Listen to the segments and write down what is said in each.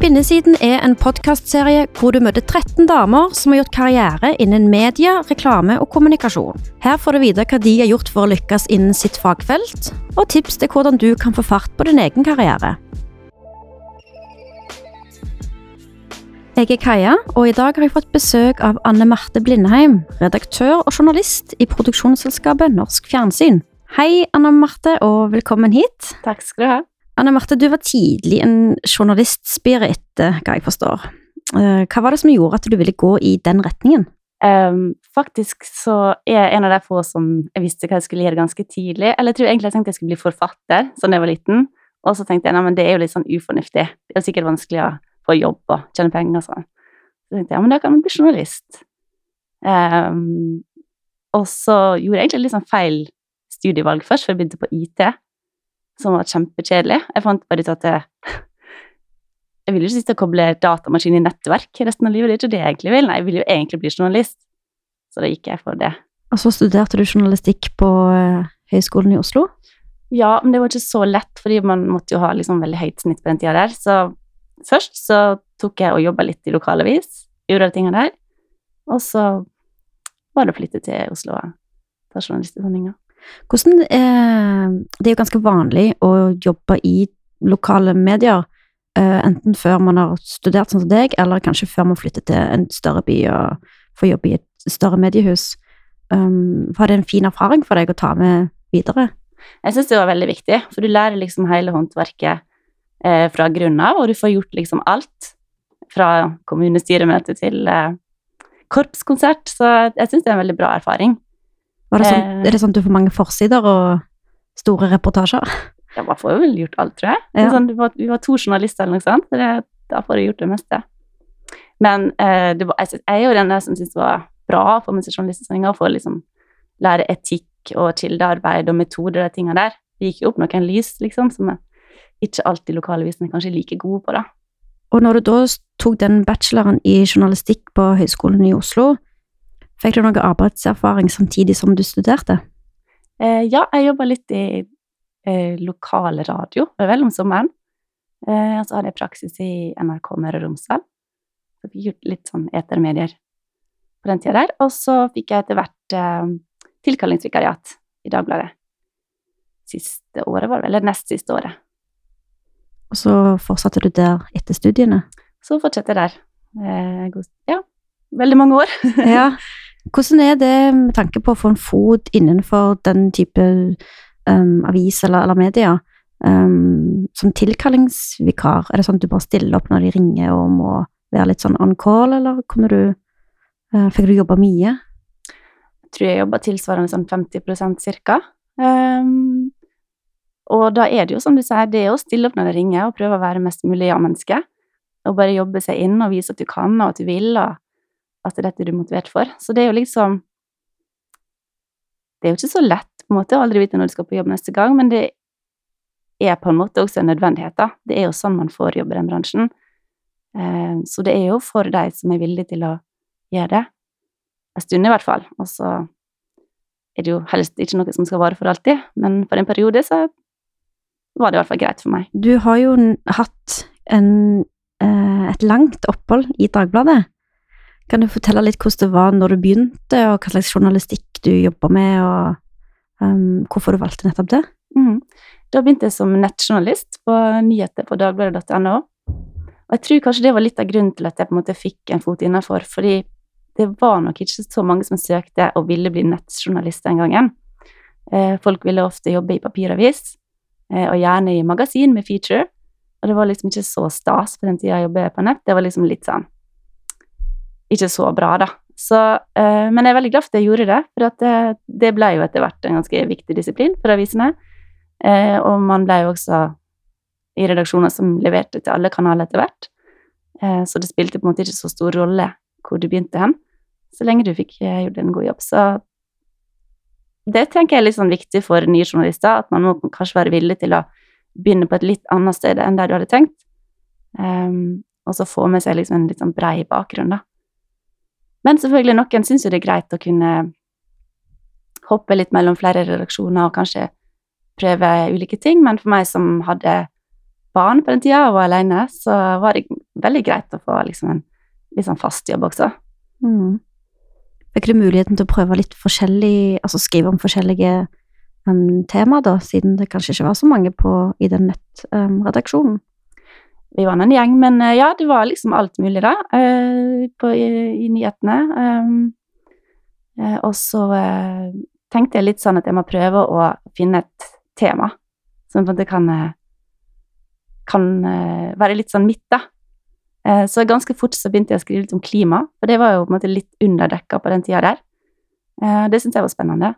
Kvinnesiden er en podkastserie hvor du møter 13 damer som har gjort karriere innen media, reklame og kommunikasjon. Her får du vite hva de har gjort for å lykkes innen sitt fagfelt, og tips til hvordan du kan få fart på din egen karriere. Jeg er Kaja, og i dag har jeg fått besøk av Anne Marte Blindheim, redaktør og journalist i produksjonsselskapet Norsk Fjernsyn. Hei, Anne Marte, og velkommen hit. Takk skal du ha. Anne Marte, du var tidlig en journalistspirit, hva jeg forstår. Eh, Hva var det som gjorde at du ville gå i den retningen? Um, faktisk så er jeg en av de få som jeg visste hva jeg skulle gjøre ganske tidlig. Eller jeg tror egentlig jeg tenkte jeg skulle bli forfatter sånn jeg var liten. Og så tenkte jeg nei, det er jo litt sånn ufornuftig. Det er sikkert vanskelig å få jobb og tjene penger og sånn. Så tenkte jeg ja, men da kan man bli journalist. Um, og så gjorde jeg egentlig litt sånn feil studievalg først, for jeg begynte på IT, som var kjempekjedelig. Jeg fant bare ut at jeg, jeg ville jo ikke sitte og koble datamaskin i nettverk resten av livet. Det er ikke det jeg egentlig vil. Nei, jeg vil jo egentlig bli journalist. Så da gikk jeg for det. Og så studerte du journalistikk på eh, Høgskolen i Oslo. Ja, men det var ikke så lett, fordi man måtte jo ha liksom veldig høyt snitt på den tida der. Så først så tok jeg og jobba litt i lokalavis, gjorde alle tingene der. Og så var det å flytte til Oslo og ta journalistutdanninga. Hvordan eh, Det er jo ganske vanlig å jobbe i lokale medier, eh, enten før man har studert sånn som deg, eller kanskje før man flytter til en større by og får jobbe i et større mediehus. Um, var det en fin erfaring for deg å ta med videre? Jeg syns det var veldig viktig, for du lærer liksom hele håndverket eh, fra grunnen av, og du får gjort liksom alt. Fra kommunestyremøte til eh, korpskonsert, så jeg syns det er en veldig bra erfaring. Var det sånn, Eh. er det sånn at du får mange forsider og store reportasjer? Ja, man får jo vel gjort alt, tror jeg. Ja. Sånn, vi, var, vi var to journalister eller noe sånt, så det, da får jeg gjort det meste. Men eh, det var, jeg, synes, jeg er jo den der som syns det var bra å få med seg journalistutdanninga, for å liksom lære etikk og kildearbeid og metoder og de tingene der. Det gikk jo opp noen lys, liksom, som ikke alltid lokalavisene er like gode på, da. Og når du da tok den bacheloren i journalistikk på Høgskolen i Oslo, fikk du noe arbeidserfaring samtidig som du studerte? Eh, ja, jeg jobba litt i eh, lokalradio vel om sommeren. Eh, og så hadde jeg praksis i NRK Møre og Romsdal. Så fikk gjort litt sånn etermedier på den tida der. Og så fikk jeg etter hvert eh, tilkallingsvikariat i Dagbladet. Siste året, var det vel, eller nest siste året. Og så fortsatte du der etter studiene? Så fortsetter jeg der. Eh, god- ja, veldig mange år. Ja. Hvordan er det med tanke på å få en fot innenfor den type um, avis eller, eller media? Um, som tilkallingsvikar, er det sånn at du bare stiller opp når de ringer og må være litt sånn on call, eller kunne du uh, Fikk du jobba mye? Jeg tror jeg jobba tilsvarende sånn 50% cirka. Um, og da er det jo, som du sier, det er å stille opp når det ringer, og prøve å være mest mulig ja-menneske. Og bare jobbe seg inn og vise at du kan, og at du vil, og at det er dette du er motivert for. Så det er jo liksom Det er jo ikke så lett, på en måte, å aldri vite når du skal på jobb neste gang, men det er på en måte også en nødvendighet, da. Det er jo sånn man får jobb i den bransjen. Ehm, så det er jo for de som er villige til å gjøre det en stund i hvert fall. Og så er det jo helst ikke noe som skal vare for alltid, men for en periode så var det i hvert fall greit for meg. Du har jo hatt en, eh, et langt opphold i Dagbladet. Kan du fortelle litt hvordan det var når du begynte, og hva slags journalistikk du jobba med, og um, hvorfor du valgte nettopp det? Mm. Da begynte jeg som nettjournalist på nyheter på dagbladet.no. Og jeg tror kanskje det var litt av grunnen til at jeg på en måte fikk en fot innafor, fordi det var nok ikke så mange som søkte og ville bli nettjournalist den gangen. Eh, folk ville ofte jobbe i papiravis, eh, og gjerne i magasin med feature. Og det var liksom ikke så stas på den tida jeg jobbet på nett. Det var liksom litt sånn Ikke så bra, da. Så, eh, men jeg er veldig glad for at jeg gjorde det, for det, det ble jo etter hvert en ganske viktig disiplin for avisene. Eh, og man ble jo også i redaksjoner som leverte til alle kanaler etter hvert. Eh, så det spilte på en måte ikke så stor rolle hvor du begynte hen, så lenge du fikk eh, gjort en god jobb. Så det tenker jeg er litt sånn viktig for nye journalister, at man må kanskje være villig til å begynne på et litt annet sted enn der du hadde tenkt. Um, og så få med seg liksom en litt sånn brei bakgrunn, da. Men selvfølgelig, noen syns jo det er greit å kunne hoppe litt mellom flere redaksjoner og kanskje prøve ulike ting, men for meg som hadde barn på den tida og var alene, så var det veldig greit å få liksom en litt sånn fast jobb også. Mm. Fikk du muligheten til å prøve litt forskjellig, altså skrive om forskjellige um, temaer, da, siden det kanskje ikke var så mange på, i den nettredaksjonen? Um, vi var en gjeng, men uh, ja, det var liksom alt mulig, da, uh, på, i, i, nyhetene. Um, uh, og så tenkte jeg litt sånn at jeg må prøve å finne et tema som på en måte kan, kan være litt sånn mitt, da. Så ganske fort så begynte jeg å skrive litt om klima, for det var jo på en måte litt underdekka på den tida der. Det syntes jeg var spennende.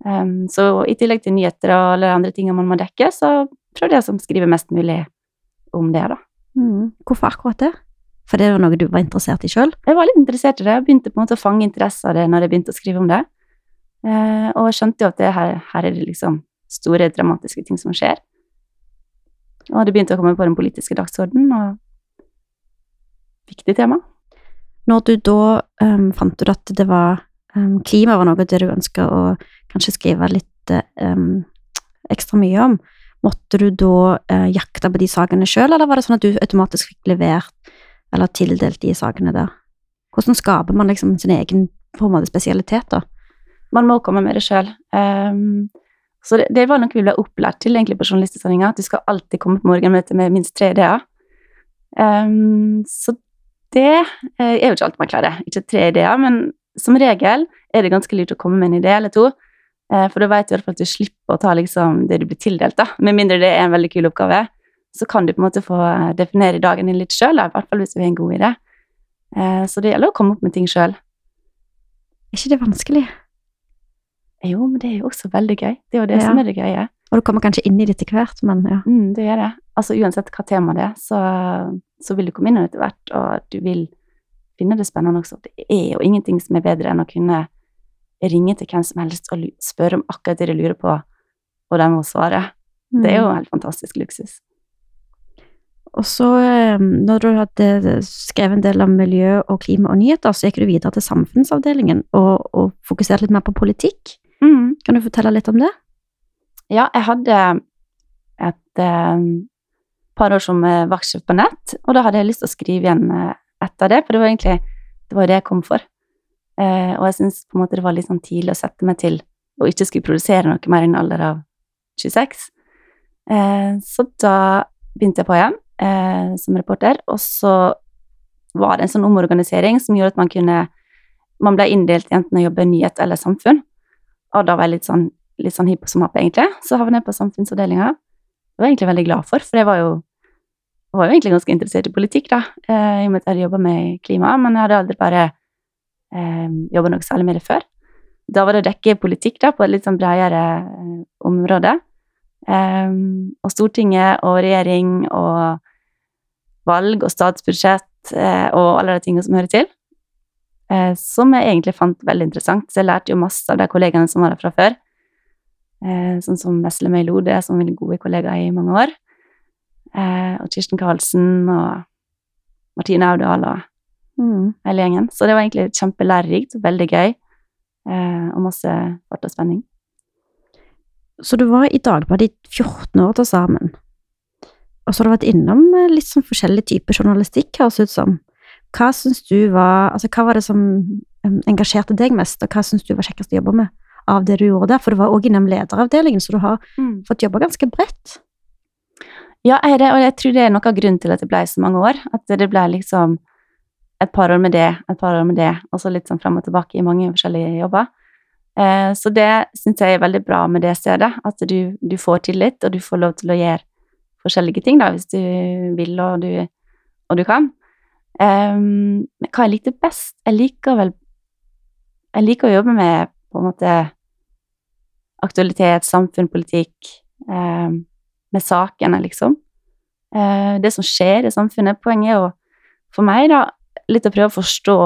Um, så i tillegg til nyheter og alle andre ting man må dekke, så prøvde jeg å skrive mest mulig om det, da. Mm. Hvorfor akkurat det? For det var noe du var interessert i sjøl? Jeg var litt interessert i det. Jeg begynte på en måte å fange interesse av det når jeg begynte å skrive om det. Eh, og jeg skjønte jo at det her, her er det liksom store, dramatiske ting som skjer. Og det begynte å komme på den politiske dagsordenen, og viktig tema. Når du da um, fant ut at det var um, klima var noe det du ønska å kanskje skrive litt um, ekstra mye om. Måtte du da eh, jakte på de sakene sjøl, eller var det sånn at du automatisk fikk levert eller tildelt de sakene der? Hvordan skaper man liksom sin egen på en måte spesialitet, da? Man må komme med det sjøl. Um, ehm, så det, det, var noe vi ble opplært til egentlig på journalistutdanninga, at du skal alltid komme på morgenmøte med minst tre ideer. Um, så det er jo ikke alltid man klarer. Ikke tre ideer, men som regel er det ganske lurt å komme med en idé eller to. Eh, for da vet du i hvert fall at du slipper å ta liksom det du blir tildelt, da. Med mindre det er en veldig kul oppgave. Så kan du på en måte få definere dagen din litt sjøl, i hvert fall hvis du er en god idé. Eh, så det gjelder å komme opp med ting sjøl. Er ikke det vanskelig? Jo, men det er jo også veldig gøy. Det er jo det ja. som er det gøye. Og du kommer kanskje inn i det etter hvert, men ja. Mm, det gjør det. Altså uansett hva tema det er, så, så vil du komme inn i det etter hvert, og du vil finne det spennende også. Det er jo ingenting som er bedre enn å kunne ringe til hvem som helst og spørre om akkurat det de lurer på, og de må svare. Mm. Det er jo mm. helt fantastisk luksus. Og så, ehm, når du hadde skrevet en del om miljø og klima og nyheter, så gikk du videre til samfunnsavdelingen og, og fokuserte litt mer på politikk. Mm. Kan du fortelle litt om det? Ja, jeg hadde et eh, par år som eh, vaktsjef på nett, og da hadde jeg lyst til å skrive igjen eh, etter det, for det var egentlig det var det jeg kom for. Eh, og jeg syns det var litt sånn tidlig å sette meg til å ikke skulle produsere noe mer i en alder av 26. Eh, så da begynte jeg på igjen eh, som reporter, og så var det en sånn omorganisering som gjorde at man kunne Man ble inndelt i enten å jobbe nyhet eller samfunn. Og da var jeg litt sånn, litt sånn hipp som happ, egentlig. Så havnet jeg på samfunnsavdelinga. Det var jeg egentlig veldig glad for, for jeg var jo, var jo egentlig ganske interessert i politikk, da, i og med at jeg hadde jobba med klima, men jeg hadde aldri bare eh, jobba noe særlig med det før. Da var det å dekke politikk da, på et litt sånn bredere eh, område. Eh, og Stortinget og regjering og valg og statsbudsjett eh, og alle de tingene som hører til. Eh, som jeg egentlig fant veldig interessant. Så jeg lærte jo masse av de kollegaene som var der fra før. Eh, sånn som Vesle Møy Lode, som var gode kollegaer i mange år. og Kirsten Karlsen og Martine Audal og mm. hele gjengen. Så det var egentlig kjempelærerikt, veldig gøy, eh, og masse fart og spenning. Så du var i Dagbladet i 14 år til sammen, og så har du vært innom eh, litt sånn forskjellig type journalistikk, høres det ut som. Hva syns du var Altså, hva var det som engasjerte deg mest, og hva syns du var kjekkest å jobbe med av det du gjorde der? For du var òg innom lederavdelingen, så du har mm. fått jobba ganske bredt. Ja, jeg, og jeg tror det er noe av grunnen til at det ble så mange år. At det ble liksom et par år med det, et par år med det, og så litt sånn fram og tilbake i mange forskjellige jobber. Eh, så det syns jeg er veldig bra med det stedet, at du, du, får tillit, og du får lov til å gjøre forskjellige ting, da, hvis du vil og du, og du kan. Um, hva jeg likte best? Jeg liker vel Jeg liker å jobbe med på en måte aktualitet, samfunn, politikk, um, med sakene, liksom. Uh, det som skjer i samfunnet. Poenget er jo for meg, da, litt å prøve å forstå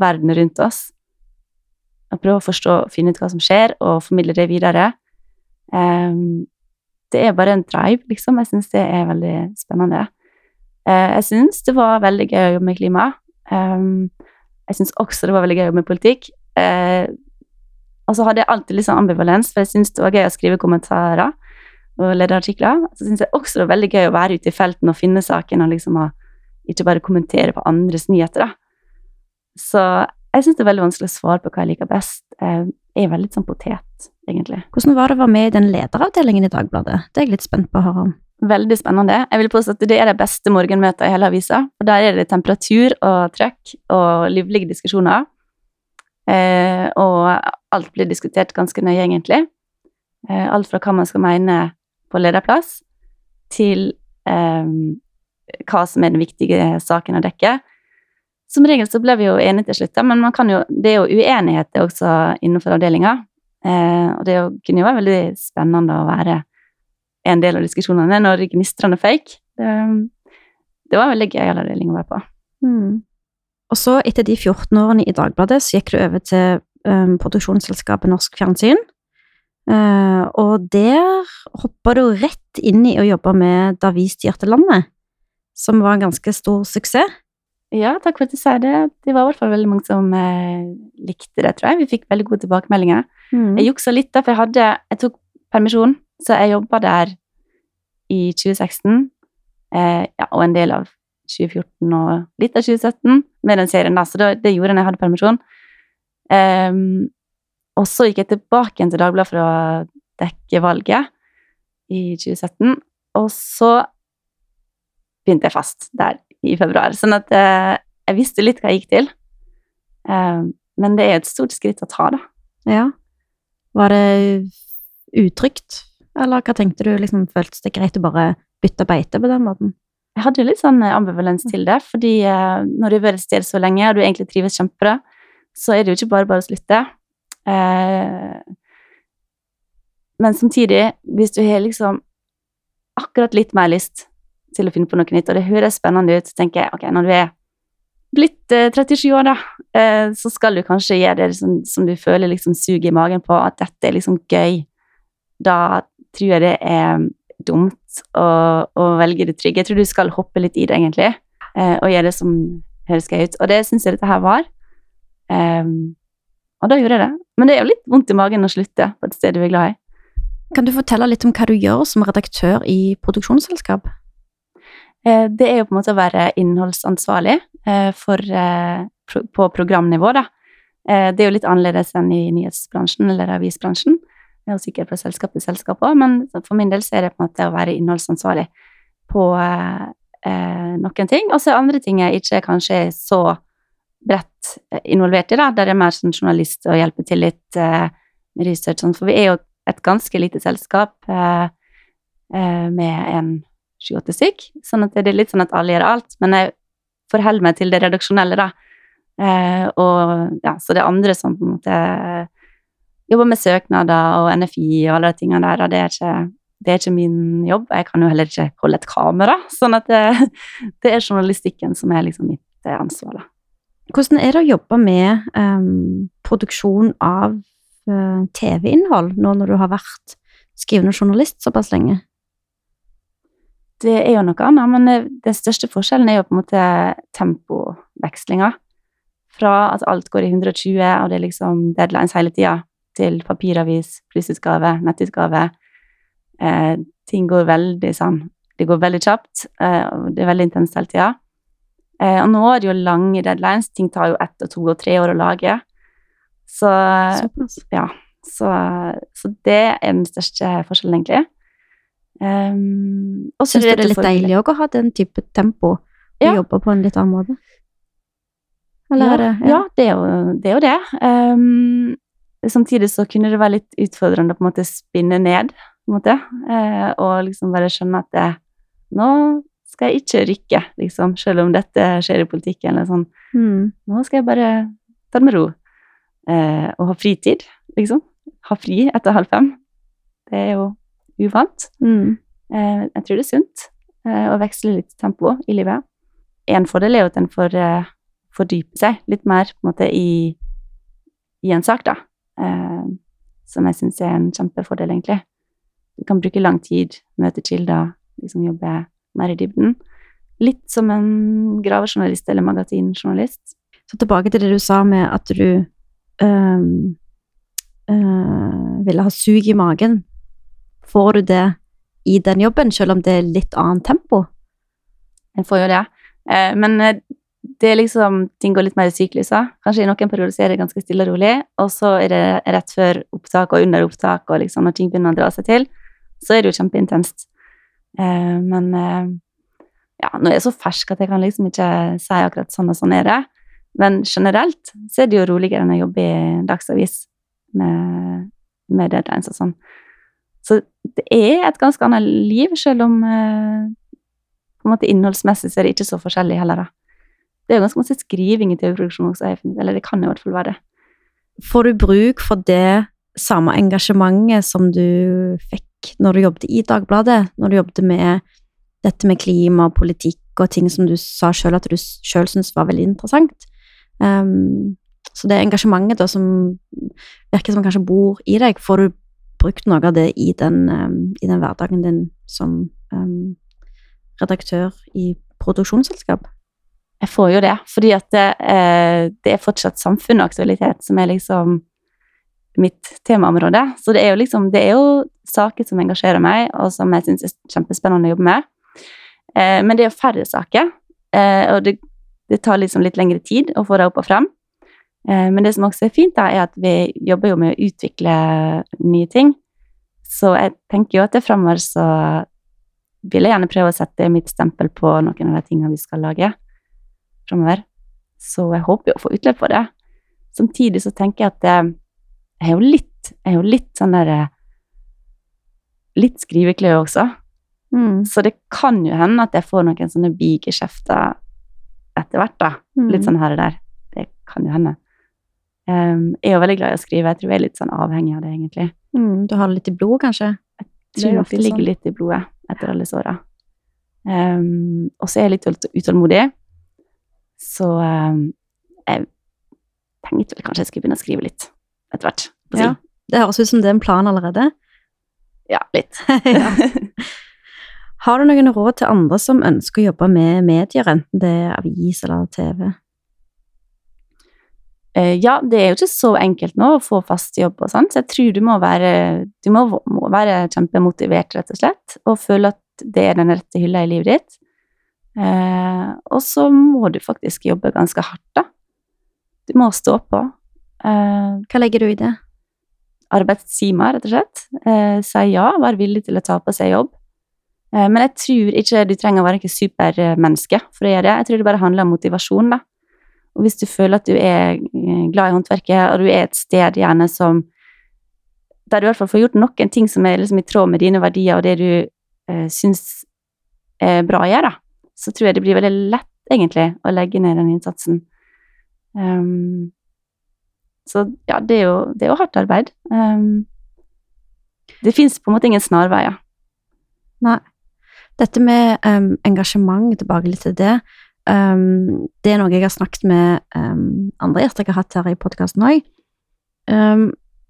verden rundt oss. Å prøve å forstå, finne ut hva som skjer, og formidle det videre. Um, det er bare en drive, liksom. Jeg syns det er veldig spennende. Uh, jeg syns det var veldig gøy å jobbe med klima. Um, jeg syns også det var veldig gøy å jobbe med politikk. Uh, og så hadde jeg alltid litt sånn ambivalens, for jeg syns det var gøy å skrive kommentarer og lederartikler. Så syns jeg også det var veldig gøy å være ute i felten og finne saken og liksom ha ikke bare kommentere på andres nyheter, da. Så jeg syns det er veldig vanskelig å svare på hva jeg liker best. Jeg er veldig sånn potet, egentlig. Hvordan var det å være med i den lederavdelingen i Dagbladet? Det er jeg litt spent på å høre om. Veldig spennende. Jeg vil påstå at det er de beste morgenmøtene i hele avisa. For der er det temperatur og trøkk og livlige diskusjoner. Eh, og alt blir diskutert ganske nøye, egentlig. Eh, alt fra hva man skal mene på lederplass, til eh, hva som er den viktige saken å dekke. Som regel så ble vi jo enige til slutt, men jo, det er jo uenigheter også innenfor avdelinga. Eh, og det kunne jo være veldig spennende å være en del av diskusjonene når gnistrene føyk. Det, det, var veldig gøyal avdeling å være på. Mm. Og så, etter de 14 årene i Dagbladet, så gikk du over til um, produksjonsselskapet Norsk Fjernsyn. Uh, og der hoppa du rett inn i å jobbe med Da vi styrte landet, som var en ganske stor suksess. Ja, takk for at du sier det. Det var i hvert fall veldig mange som eh, likte det, tror jeg. Vi fikk veldig gode tilbakemeldinger. Mm. Jeg juksa litt, da, for jeg hadde Jeg tok permisjon, så jeg jobba der i 2016, eh, ja, og en del av 2014 og litt av 2017 med den serien, da, så det, det gjorde jeg når jeg hadde permisjon. Um, og så gikk jeg tilbake igjen til Dagbladet for å dekke valget i 2017, og så begynte jeg fast der i februar. Sånn at eh, jeg visste litt hva jeg gikk til. Eh, men det er et stort skritt å ta, da. Ja. Var det utrygt, eller hva tenkte du? Liksom, Føltes det greit å bare bytte beite på den måten? Jeg hadde jo litt sånn eh, ambivalens til det, fordi eh, når du har vært et sted så lenge, og du egentlig trives kjempebra, så er det jo ikke bare bare å slutte. Eh, men samtidig, hvis du har liksom akkurat litt mer lyst til å finne på noe nytt, og det høres spennende ut, så tenker jeg ok, når du er blitt eh, 37 år, da, eh, så skal du kanskje gjøre det som, som du føler liksom suger i magen på, at dette er liksom gøy. Da tror jeg det er dumt å, å, velge det trygge. Jeg tror du skal hoppe litt i det, egentlig, eh, og gjøre det som høres gøy ut. Og det syns jeg dette her var. Um, og da gjorde jeg det. Men det er jo litt vondt i magen å slutte på et sted du er glad i. Kan du fortelle litt om hva du gjør som redaktør i produksjonsselskap? Eh, det er jo på en måte å være innholdsansvarlig eh, for, eh, på programnivå, da. Det er jo litt annerledes enn i nyhetsbransjen eller avisbransjen. Jo sikkert fra selskap til selskap òg, men for min del så er det på en måte å være innholdsansvarlig på eh, noen ting. Og så andre ting jeg ikke kanskje er så bredt involvert i, da, der jeg er mer som journalist og hjelper til litt eh, med research. For vi er jo et ganske lite selskap eh, med en sju-åtte stykk. Sånn at det er litt sånn at alle gjør alt. Men jeg forholder meg til det redaksjonelle, da. Eh, og ja, så det er andre som på en måte jobber med søknader og NFI og alle de tingene der, og det er ikke det er ikke min jobb. Jeg kan jo heller ikke holde et kamera. Sånn at det, det er journalistikken som er liksom mitt eh, ansvar, da. Hvordan er det å jobbe med um, produksjon av uh, TV-innhold, nå når du har vært skrivende journalist såpass lenge? Det er jo noe annet, men eh, den største forskjellen er jo på en måte tempovekslinga. Fra at alt går i 120, og det er liksom deadlines hele tida, til papiravis, plussutgave, nettutgave. Eh, ting går veldig sånn Det går veldig kjapt, eh, og det er veldig intenst hele tida. Eh, og nå er det jo lange deadlines. Ting tar jo ett og to og tre år å lage. Så Såpass. Ja. Så, så det er den største forskjellen, egentlig. Um, Syns du det er litt deilig òg å ha den type tempo? Ja. Og jobbe på en litt annen måte? Eller, ja, ja. ja det, er jo, det, er jo det. Um, samtidig så kunne det være litt utfordrende å på en måte spinne ned, på en måte. Uh, og liksom bare skjønne at det, nå skal jeg ikke rykke, liksom, selv om dette skjer i politikken eller sånn. Mm. Nå skal jeg bare ta det med ro. Uh, og ha fritid, liksom. Ha fri etter halv fem. Det er jo uvant. Mm. Eh, jeg tror det er sunt eh, å veksle litt tempo i livet. En fordel er jo at en får eh, fordype seg litt mer på en måte i, i en sak, da. som jeg syns er en kjempefordel, egentlig. Du kan bruke lang tid, møte kilder, liksom jobbe mer i dybden. Litt som en gravejournalist eller magasinjournalist. Så tilbake til det du sa med at du øh, øh, ville ha sug i magen Får du det i den jobben, selv om det er litt annet tempo? En får jo det. Eh, men eh, det er liksom Ting går litt mer i sykluser. Kanskje i noen perioder så er det ganske stille og rolig, og så er det rett før opptak og under opptak, og liksom når ting begynner å dra seg til, så er det jo kjempeintenst. Eh, men ja, nå er jeg så fersk at jeg kan liksom ikke si akkurat sånn og sånn er det. Men generelt så er det jo roligere enn å jobbe i Dagsavis med, med deadlines og sånn. Så det er et ganske annet liv, selv om eh, på en måte innholdsmessig så er det ikke så forskjellig heller. da. Det er jo ganske masse skriving i TV-produksjonen også, eller det kan i hvert fall være det. Får du bruk for det samme engasjementet som du fikk når du jobbet i Dagbladet, når du jobbet med dette med klima og politikk og ting som du sa sjøl at du sjøl syntes var veldig interessant? Um, så det engasjementet da som virker som kanskje bor i deg, får du brukt noe av det i den, um, i den hverdagen din som um, redaktør i produksjonsselskap? Jeg får jo det, fordi at det, eh, det er fortsatt samfunn og aktualitet som er liksom mitt temaområde. Så det er jo liksom Det er jo saker som engasjerer meg, og som jeg syns er kjempespennende å jobbe med. Eh, men det er jo færre saker, eh, og det, det tar liksom litt lengre tid å få det opp og frem. Eh, men det som også er fint, da, er at vi jobber jo med å utvikle nye ting. Så jeg tenker jo at det fremover så vil jeg gjerne prøve å sette mitt stempel på noen av de tingene vi skal lage fremover. Så jeg håper jo å få utløp for det. Samtidig så tenker jeg at jeg er jo litt, er jo litt sånn derre Litt skrivekløe også. Mm. Så det kan jo hende at jeg får noen sånne bigeskjefter etter hvert, da. Mm. Litt sånn her og der. Det kan jo hende. Um, jeg er jo veldig glad i å skrive. Jeg tror jeg er litt sånn avhengig av det, egentlig. Mm, du har det litt i blodet, kanskje? Jeg tror nok det ligger sånn. litt i blodet etter alle såra. åra. Um, og så er jeg litt utålmodig, så um, jeg tenkte vel kanskje jeg skulle begynne å skrive litt etter hvert. si. Ja. Det høres ut som det er en plan allerede. ja litt. ja. Har du noen råd til andre som ønsker å jobbe med medier, enten det er avis eller TV? Eh, ja, det er jo ikke så enkelt nå å få fast jobb og sånn, så jeg tror du må være, du må, må være kjempemotivert, rett og slett, og føle at det er den rette hylla i livet ditt. Eh, og så må du faktisk jobbe ganske hardt, da. Du må stå på. Eh, Hva legger du i det? arbeidstimer, rett og slett. Eh, si ja, være villig til å ta på seg jobb. Eh, men jeg tror ikke du trenger å være ikke supermenneske for å gjøre det. Jeg tror det bare handler om motivasjon, da. Og hvis du føler at du er eh, glad i håndverket, og du er et sted gjerne som Der du i hvert fall får gjort noen ting som er liksom i tråd med dine verdier og det du eh, syns er bra å gjøre, så tror jeg det blir veldig lett, egentlig, å legge ned den innsatsen. Um, så ja, det er jo, det er jo hardt arbeid. Um, det fins på en måte ingen snarveier. Dette med um, engasjement, tilbake litt til det. Em, det er noe jeg har snakket med um, andre gjester jeg har hatt her i podkasten òg.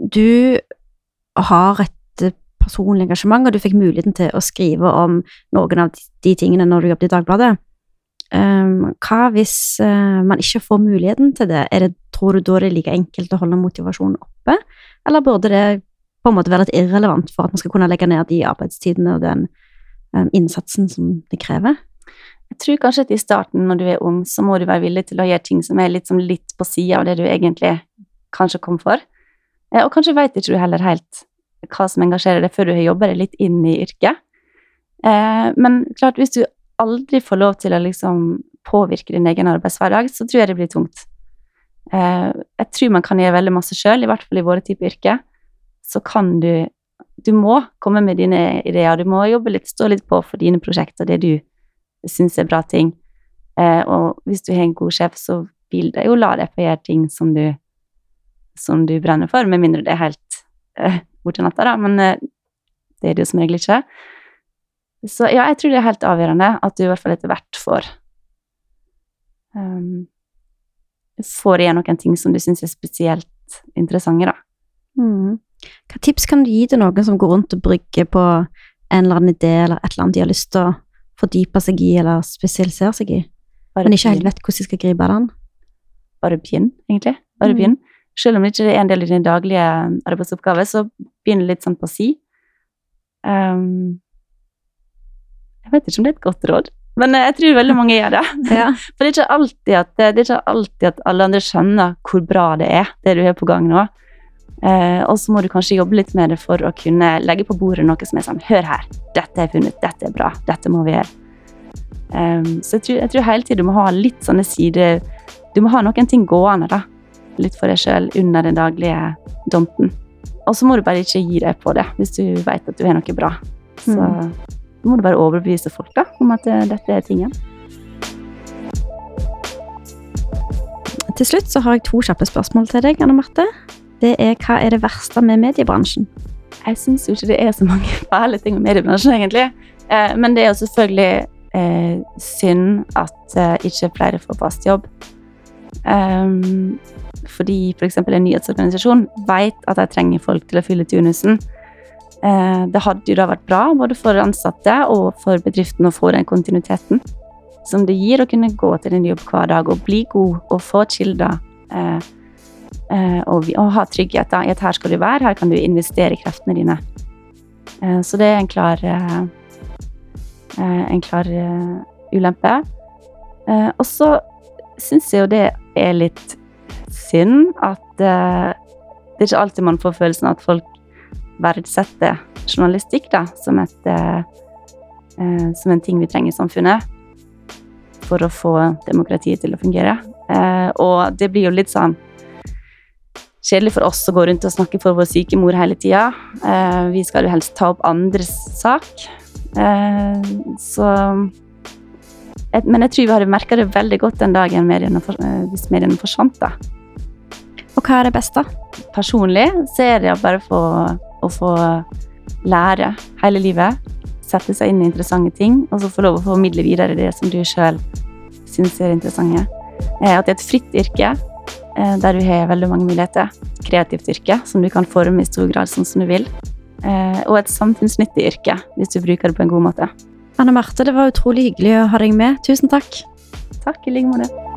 du har et personlig engasjement, og du fikk muligheten til å skrive om noen av de, tingene når du jobbet i Dagbladet. Hva hvis uh, man ikke får muligheten til det? Er det? Tror du da det er like enkelt å holde motivasjonen oppe, eller burde det på en måte være litt irrelevant for at man skal kunne legge ned de arbeidstidene og den innsatsen som det krever? Jeg tror kanskje at i starten, når du er ung, så må du være villig til å gjøre ting som er litt, som litt på sida av det du egentlig kanskje kom for. Eh, Og kanskje veit ikke du heller helt hva som engasjerer deg, før du har jobba deg litt inn i yrket. Eh, Men klart, hvis du aldri får lov til å liksom påvirke din egen arbeidshverdag, så tror jeg det blir tungt. Eh, Jeg tror man kan gjøre veldig masse sjøl, i hvert fall i våre typer yrker. Så kan du Du må komme med dine ideer, du må jobbe litt, stå litt på for dine prosjekter, det du syns er bra ting. Eh, og hvis du har en god sjef, så vil det jo la deg få gjøre ting som du, som du brenner for, med mindre det er helt eh, borti natta, da. Men eh, det er det jo som regel ikke. Så ja, jeg tror det er helt avgjørende at du i hvert fall etter hvert får um, Får igjen noen ting som du syns er spesielt interessante, da. Mm. Hva tips kan du gi til noen som går rundt og brygger på en eller annen idé eller et eller annet de har lyst til å fordype seg i eller spesialisere seg i, men ikke helt vet hvordan de skal gripe den. Bare begynn, egentlig. Bare Mm. begynn. Selv om det ikke er en del av din daglige arbeidsoppgave, så begynn litt sånn på si. Um, jeg vet ikke om det er et godt råd, Men eh, jeg tror veldig mange gjør det. Ja. For det er, at, det er ikke alltid at alle andre skjønner hvor bra det er, det du har på gang nå. Eh, og så må du kanskje jobbe litt med det for å kunne legge på bordet noe som er sånn Hør her, dette har jeg funnet, dette er bra, dette må vi gjøre. Um, så jeg tror, jeg tror hele tiden du må ha litt sånne sider Du må ha noen ting gående, da. Litt for deg sjøl under den daglige dompen. Og så må du bare ikke gi deg på det hvis du vet at du har noe bra. Så Mm. må du bare overbevise folk da, om at eh, dette er tingen. Til slutt så har jeg to kjappe spørsmål til deg, Anne Marte. Det er hva er det verste med mediebransjen? Jeg syns jo ikke det er så mange fæle ting med mediebransjen, egentlig. Eh, men det er jo selvfølgelig eh, synd at eh, ikke flere får fast jobb. Um, fordi f.eks. en nyhetsorganisasjon vet at de trenger folk til å fylle turnusen. Eh, det hadde jo da vært bra både for ansatte og for bedriften å få den kontinuiteten som det gir å kunne gå til en jobb hver dag og bli god og få kilder. Og, vi, og ha trygghet da, i at her skal du være, her kan du investere kreftene dine. Eh, så det er en klar eh, eh, en klar eh, ulempe. Eh, og så syns jeg jo det er litt synd at eh, det er ikke alltid man får følelsen av at folk verdsetter journalistikk da, som, et, eh, eh, som en ting vi trenger i samfunnet for å få demokratiet til å fungere. Eh, og det blir jo litt sånn kjedelig for oss å gå rundt og snakke for vår syke mor hele tida. Eh, vi skal jo helst ta opp andres sak. Eh, så Men jeg tror vi hadde merka det veldig godt den dagen mediene eh, hvis mediene forsvant. da. Og hva er det beste? Personlig så er det bare for å få lære hele livet. Sette seg inn i interessante ting, og så få lov å formidle videre det som du sjøl syns er interessante. At det er et fritt yrke der du har veldig mange muligheter. Et kreativt yrke som du kan forme i stor grad sånn som du vil. Eh, Og et samfunnsnyttig yrke hvis du bruker det på en god måte. Anne Marte, det var utrolig hyggelig å ha deg med. Tusen takk. Takk i like måte.